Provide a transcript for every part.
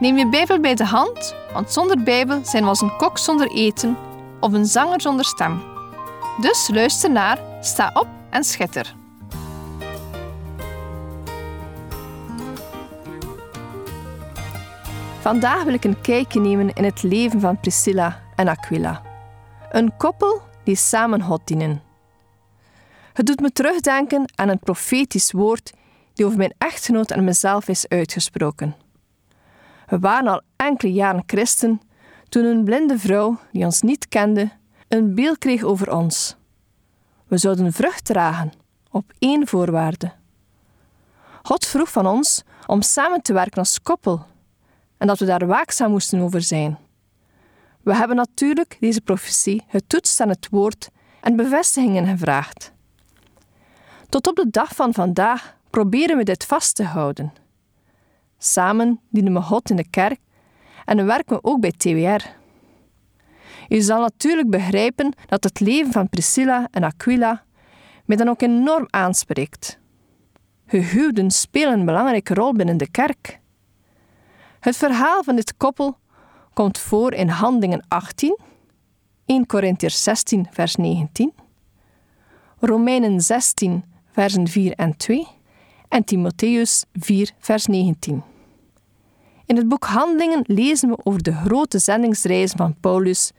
Neem je Bijbel bij de hand, want zonder Bijbel zijn we als een kok zonder eten of een zanger zonder stem. Dus luister naar, sta op en schitter. Vandaag wil ik een kijkje nemen in het leven van Priscilla en Aquila. Een koppel die samen God dienen. Het doet me terugdenken aan een profetisch woord die over mijn echtgenoot en mezelf is uitgesproken. We waren al enkele jaren christen toen een blinde vrouw, die ons niet kende, een beeld kreeg over ons. We zouden vrucht dragen, op één voorwaarde. God vroeg van ons om samen te werken als koppel en dat we daar waakzaam moesten over zijn. We hebben natuurlijk deze profetie getoetst aan het woord en bevestigingen gevraagd. Tot op de dag van vandaag proberen we dit vast te houden. Samen dienen we God in de kerk en werken we ook bij TWR. Je zal natuurlijk begrijpen dat het leven van Priscilla en Aquila mij dan ook enorm aanspreekt. Gehuwden spelen een belangrijke rol binnen de kerk. Het verhaal van dit koppel komt voor in Handelingen 18, 1 Corinthiërs 16, vers 19, Romeinen 16, versen 4 en 2 en Timotheus 4, vers 19. In het boek Handelingen lezen we over de grote zendingsreis van Paulus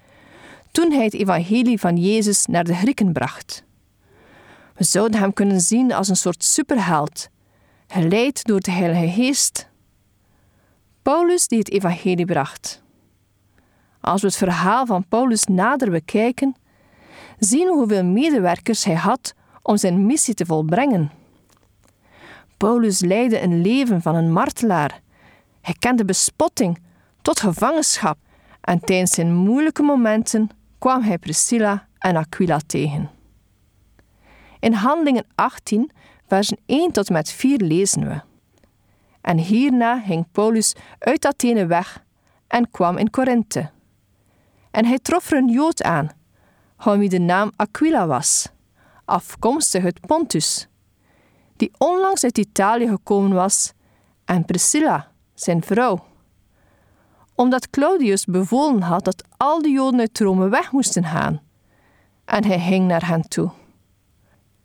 toen hij het evangelie van Jezus naar de Grieken bracht. We zouden hem kunnen zien als een soort superheld, geleid door de Heilige Geest. Paulus die het evangelie bracht. Als we het verhaal van Paulus nader bekijken, zien we hoeveel medewerkers hij had om zijn missie te volbrengen. Paulus leidde een leven van een martelaar hij kende bespotting tot gevangenschap en tijdens zijn moeilijke momenten kwam hij Priscilla en Aquila tegen. In Handelingen 18, versen 1 tot met 4 lezen we. En hierna ging Paulus uit Athene weg en kwam in Korinthe. En hij trof er een Jood aan, van wie de naam Aquila was, afkomstig uit Pontus, die onlangs uit Italië gekomen was, en Priscilla, zijn vrouw. Omdat Claudius bevolen had dat al de Joden uit Rome weg moesten gaan. En hij ging naar hen toe.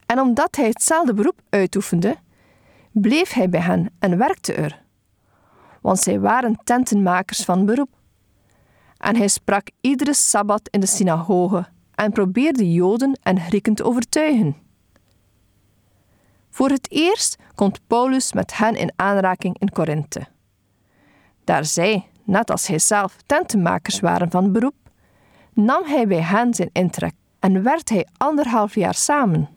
En omdat hij hetzelfde beroep uitoefende, bleef hij bij hen en werkte er. Want zij waren tentenmakers van beroep. En hij sprak iedere sabbat in de synagoge en probeerde Joden en Grieken te overtuigen. Voor het eerst komt Paulus met hen in aanraking in Korinthe. Daar zij, net als hij zelf, tentenmakers waren van beroep, nam hij bij hen zijn intrek en werd hij anderhalf jaar samen.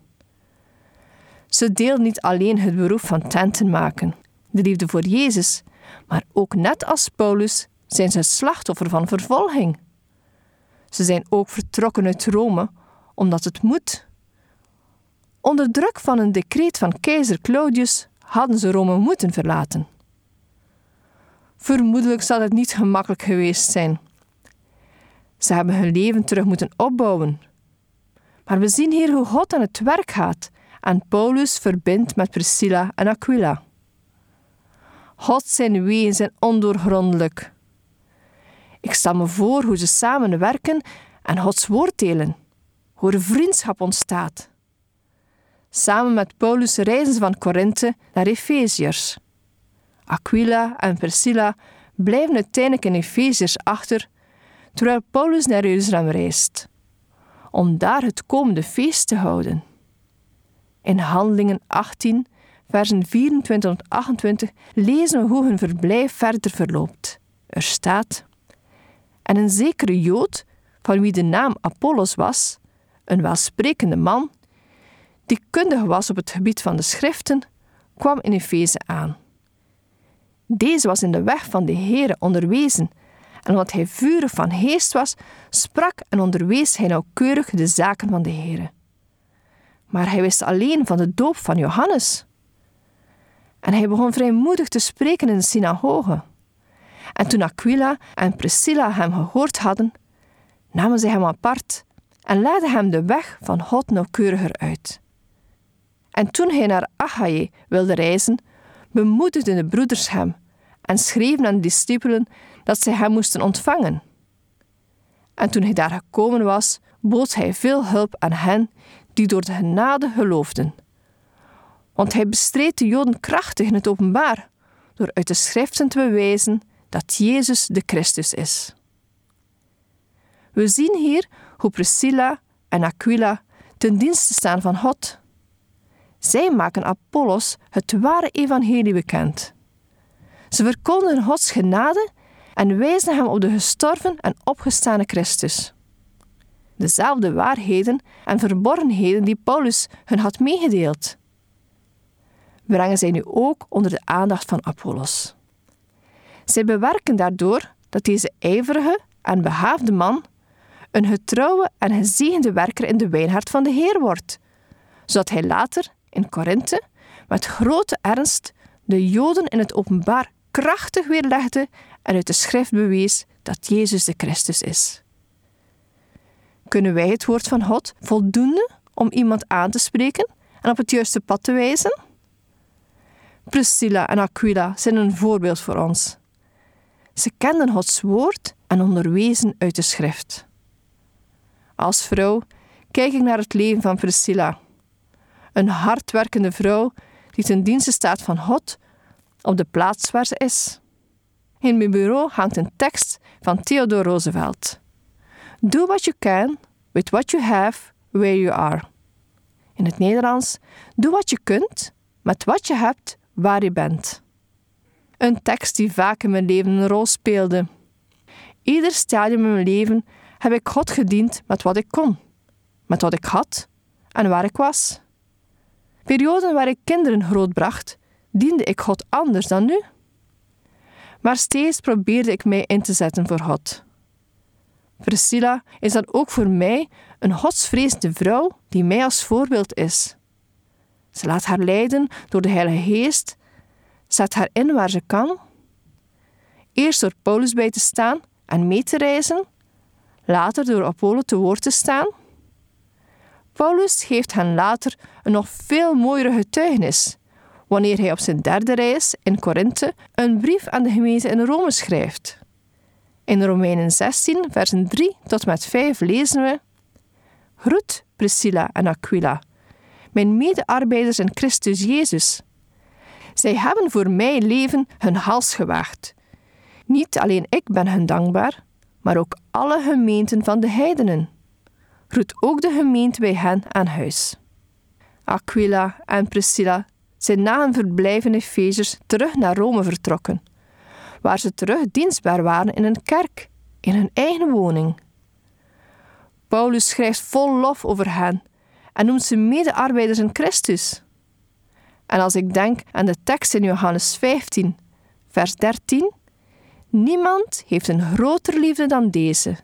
Ze deelden niet alleen het beroep van tenten maken, de liefde voor Jezus, maar ook net als Paulus zijn ze slachtoffer van vervolging. Ze zijn ook vertrokken uit Rome omdat het moet. Onder druk van een decreet van keizer Claudius hadden ze Rome moeten verlaten. Vermoedelijk zal het niet gemakkelijk geweest zijn. Ze hebben hun leven terug moeten opbouwen. Maar we zien hier hoe God aan het werk gaat en Paulus verbindt met Priscilla en Aquila. God zijn wegen zijn ondoorgrondelijk. Ik stel me voor hoe ze samen werken en Gods woord delen, hoe er vriendschap ontstaat. Samen met Paulus reizen ze van Korinthe naar Efeziërs. Aquila en Priscilla blijven uiteindelijk in Efeziërs achter, terwijl Paulus naar Jeruzalem reist, om daar het komende feest te houden. In Handelingen 18, versen 24 tot 28 lezen we hoe hun verblijf verder verloopt. Er staat: En een zekere Jood, van wie de naam Apollos was, een welsprekende man, die kundig was op het gebied van de schriften, kwam in Efeze aan. Deze was in de weg van de Heere onderwezen, en omdat hij vurig van geest was, sprak en onderwees hij nauwkeurig de zaken van de Heere. Maar hij wist alleen van de doop van Johannes. En hij begon vrijmoedig te spreken in de synagoge. En toen Aquila en Priscilla hem gehoord hadden, namen zij hem apart en leidden hem de weg van God nauwkeuriger uit. En toen hij naar Achaïe wilde reizen, bemoedigden de broeders hem en schreven aan de discipelen dat zij hem moesten ontvangen. En toen hij daar gekomen was, bood hij veel hulp aan hen die door de genade geloofden. Want hij bestreed de Joden krachtig in het openbaar door uit de schriften te bewijzen dat Jezus de Christus is. We zien hier hoe Priscilla en Aquila ten dienste staan van God. Zij maken Apollos het ware evangelie bekend. Ze verkondigen Gods genade en wijzen hem op de gestorven en opgestane Christus. Dezelfde waarheden en verborgenheden die Paulus hun had meegedeeld, brengen zij nu ook onder de aandacht van Apollos. Zij bewerken daardoor dat deze ijverige en behaafde man een getrouwe en gezegende werker in de wijnhart van de Heer wordt, zodat hij later in Korinthe met grote ernst de Joden in het openbaar krachtig weerlegde en uit de schrift bewees dat Jezus de Christus is. Kunnen wij het woord van God voldoende om iemand aan te spreken en op het juiste pad te wijzen? Priscilla en Aquila zijn een voorbeeld voor ons. Ze kenden Gods woord en onderwezen uit de schrift. Als vrouw kijk ik naar het leven van Priscilla. Een hardwerkende vrouw die ten dienste staat van God op de plaats waar ze is. In mijn bureau hangt een tekst van Theodore Roosevelt. Do what you can with what you have where you are. In het Nederlands, doe wat je kunt met wat je hebt waar je bent. Een tekst die vaak in mijn leven een rol speelde. Ieder stadium in mijn leven heb ik God gediend met wat ik kon, met wat ik had en waar ik was. Perioden waar ik kinderen grootbracht, diende ik God anders dan nu. Maar steeds probeerde ik mij in te zetten voor God. Priscilla is dan ook voor mij een godsvrezende vrouw die mij als voorbeeld is. Ze laat haar leiden door de Heilige Geest, zet haar in waar ze kan. Eerst door Paulus bij te staan en mee te reizen, later door Apollo te woord te staan. Paulus geeft hen later een nog veel mooiere getuigenis wanneer hij op zijn derde reis in Korinthe een brief aan de gemeente in Rome schrijft. In Romeinen 16, versen 3 tot met 5 lezen we: Groet Priscilla en Aquila, mijn medearbeiders in Christus Jezus. Zij hebben voor mij leven hun hals gewaagd. Niet alleen ik ben hun dankbaar, maar ook alle gemeenten van de heidenen. Groet ook de gemeente bij hen aan huis. Aquila en Priscilla zijn na een verblijf in Efezers terug naar Rome vertrokken, waar ze terug dienstbaar waren in een kerk, in hun eigen woning. Paulus schrijft vol lof over hen en noemt ze medearbeiders in Christus. En als ik denk aan de tekst in Johannes 15, vers 13, niemand heeft een groter liefde dan deze,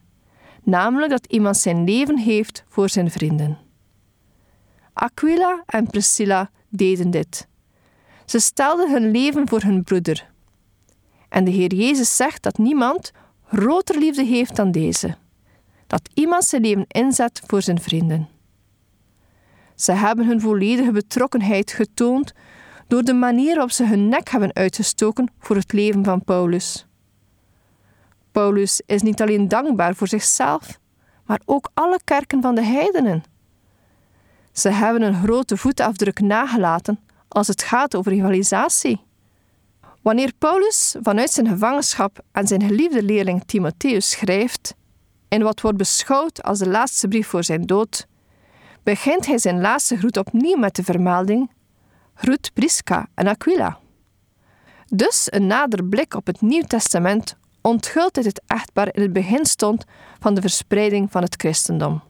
namelijk dat iemand zijn leven heeft voor zijn vrienden. Aquila en Priscilla deden dit. Ze stelden hun leven voor hun broeder. En de Heer Jezus zegt dat niemand groter liefde heeft dan deze: dat iemand zijn leven inzet voor zijn vrienden. Ze hebben hun volledige betrokkenheid getoond door de manier waarop ze hun nek hebben uitgestoken voor het leven van Paulus. Paulus is niet alleen dankbaar voor zichzelf, maar ook alle kerken van de heidenen. Ze hebben een grote voetafdruk nagelaten als het gaat over rivalisatie. Wanneer Paulus vanuit zijn gevangenschap aan zijn geliefde leerling Timotheus schrijft, in wat wordt beschouwd als de laatste brief voor zijn dood, begint hij zijn laatste groet opnieuw met de vermelding: Groet Prisca en Aquila. Dus een nader blik op het Nieuw Testament onthult dat het echtpaar in het begin stond van de verspreiding van het christendom.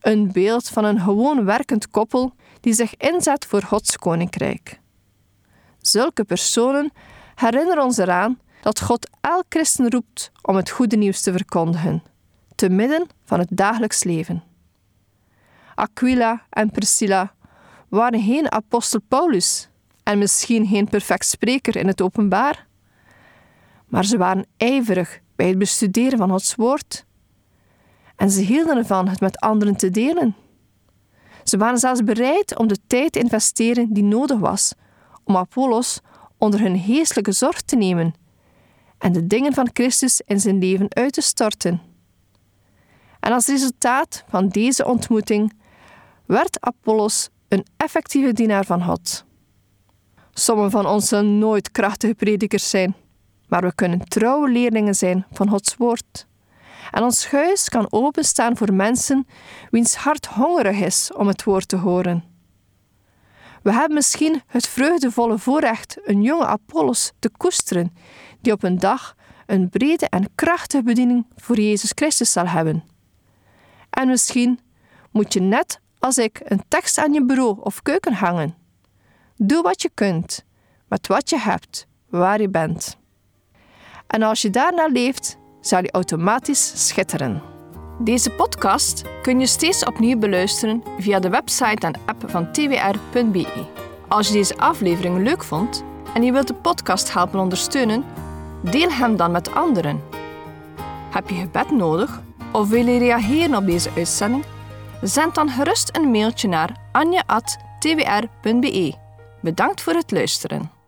Een beeld van een gewoon werkend koppel die zich inzet voor Gods koninkrijk. Zulke personen herinner ons eraan dat God elk christen roept om het goede nieuws te verkondigen, te midden van het dagelijks leven. Aquila en Priscilla waren geen apostel Paulus en misschien geen perfect spreker in het openbaar, maar ze waren ijverig bij het bestuderen van Gods woord en ze hielden ervan het met anderen te delen. Ze waren zelfs bereid om de tijd te investeren die nodig was om Apollos onder hun geestelijke zorg te nemen en de dingen van Christus in zijn leven uit te storten. En als resultaat van deze ontmoeting werd Apollos een effectieve dienaar van God. Sommigen van ons zullen nooit krachtige predikers zijn, maar we kunnen trouwe leerlingen zijn van Gods woord. En ons huis kan openstaan voor mensen wiens hart hongerig is om het woord te horen. We hebben misschien het vreugdevolle voorrecht een jonge Apollos te koesteren, die op een dag een brede en krachtige bediening voor Jezus Christus zal hebben. En misschien moet je net als ik een tekst aan je bureau of keuken hangen. Doe wat je kunt, met wat je hebt, waar je bent. En als je daarna leeft, zal je automatisch schitteren. Deze podcast kun je steeds opnieuw beluisteren via de website en app van twr.be. Als je deze aflevering leuk vond en je wilt de podcast helpen ondersteunen, deel hem dan met anderen. Heb je gebed nodig of wil je reageren op deze uitzending? Zend dan gerust een mailtje naar anja.twr.be. Bedankt voor het luisteren.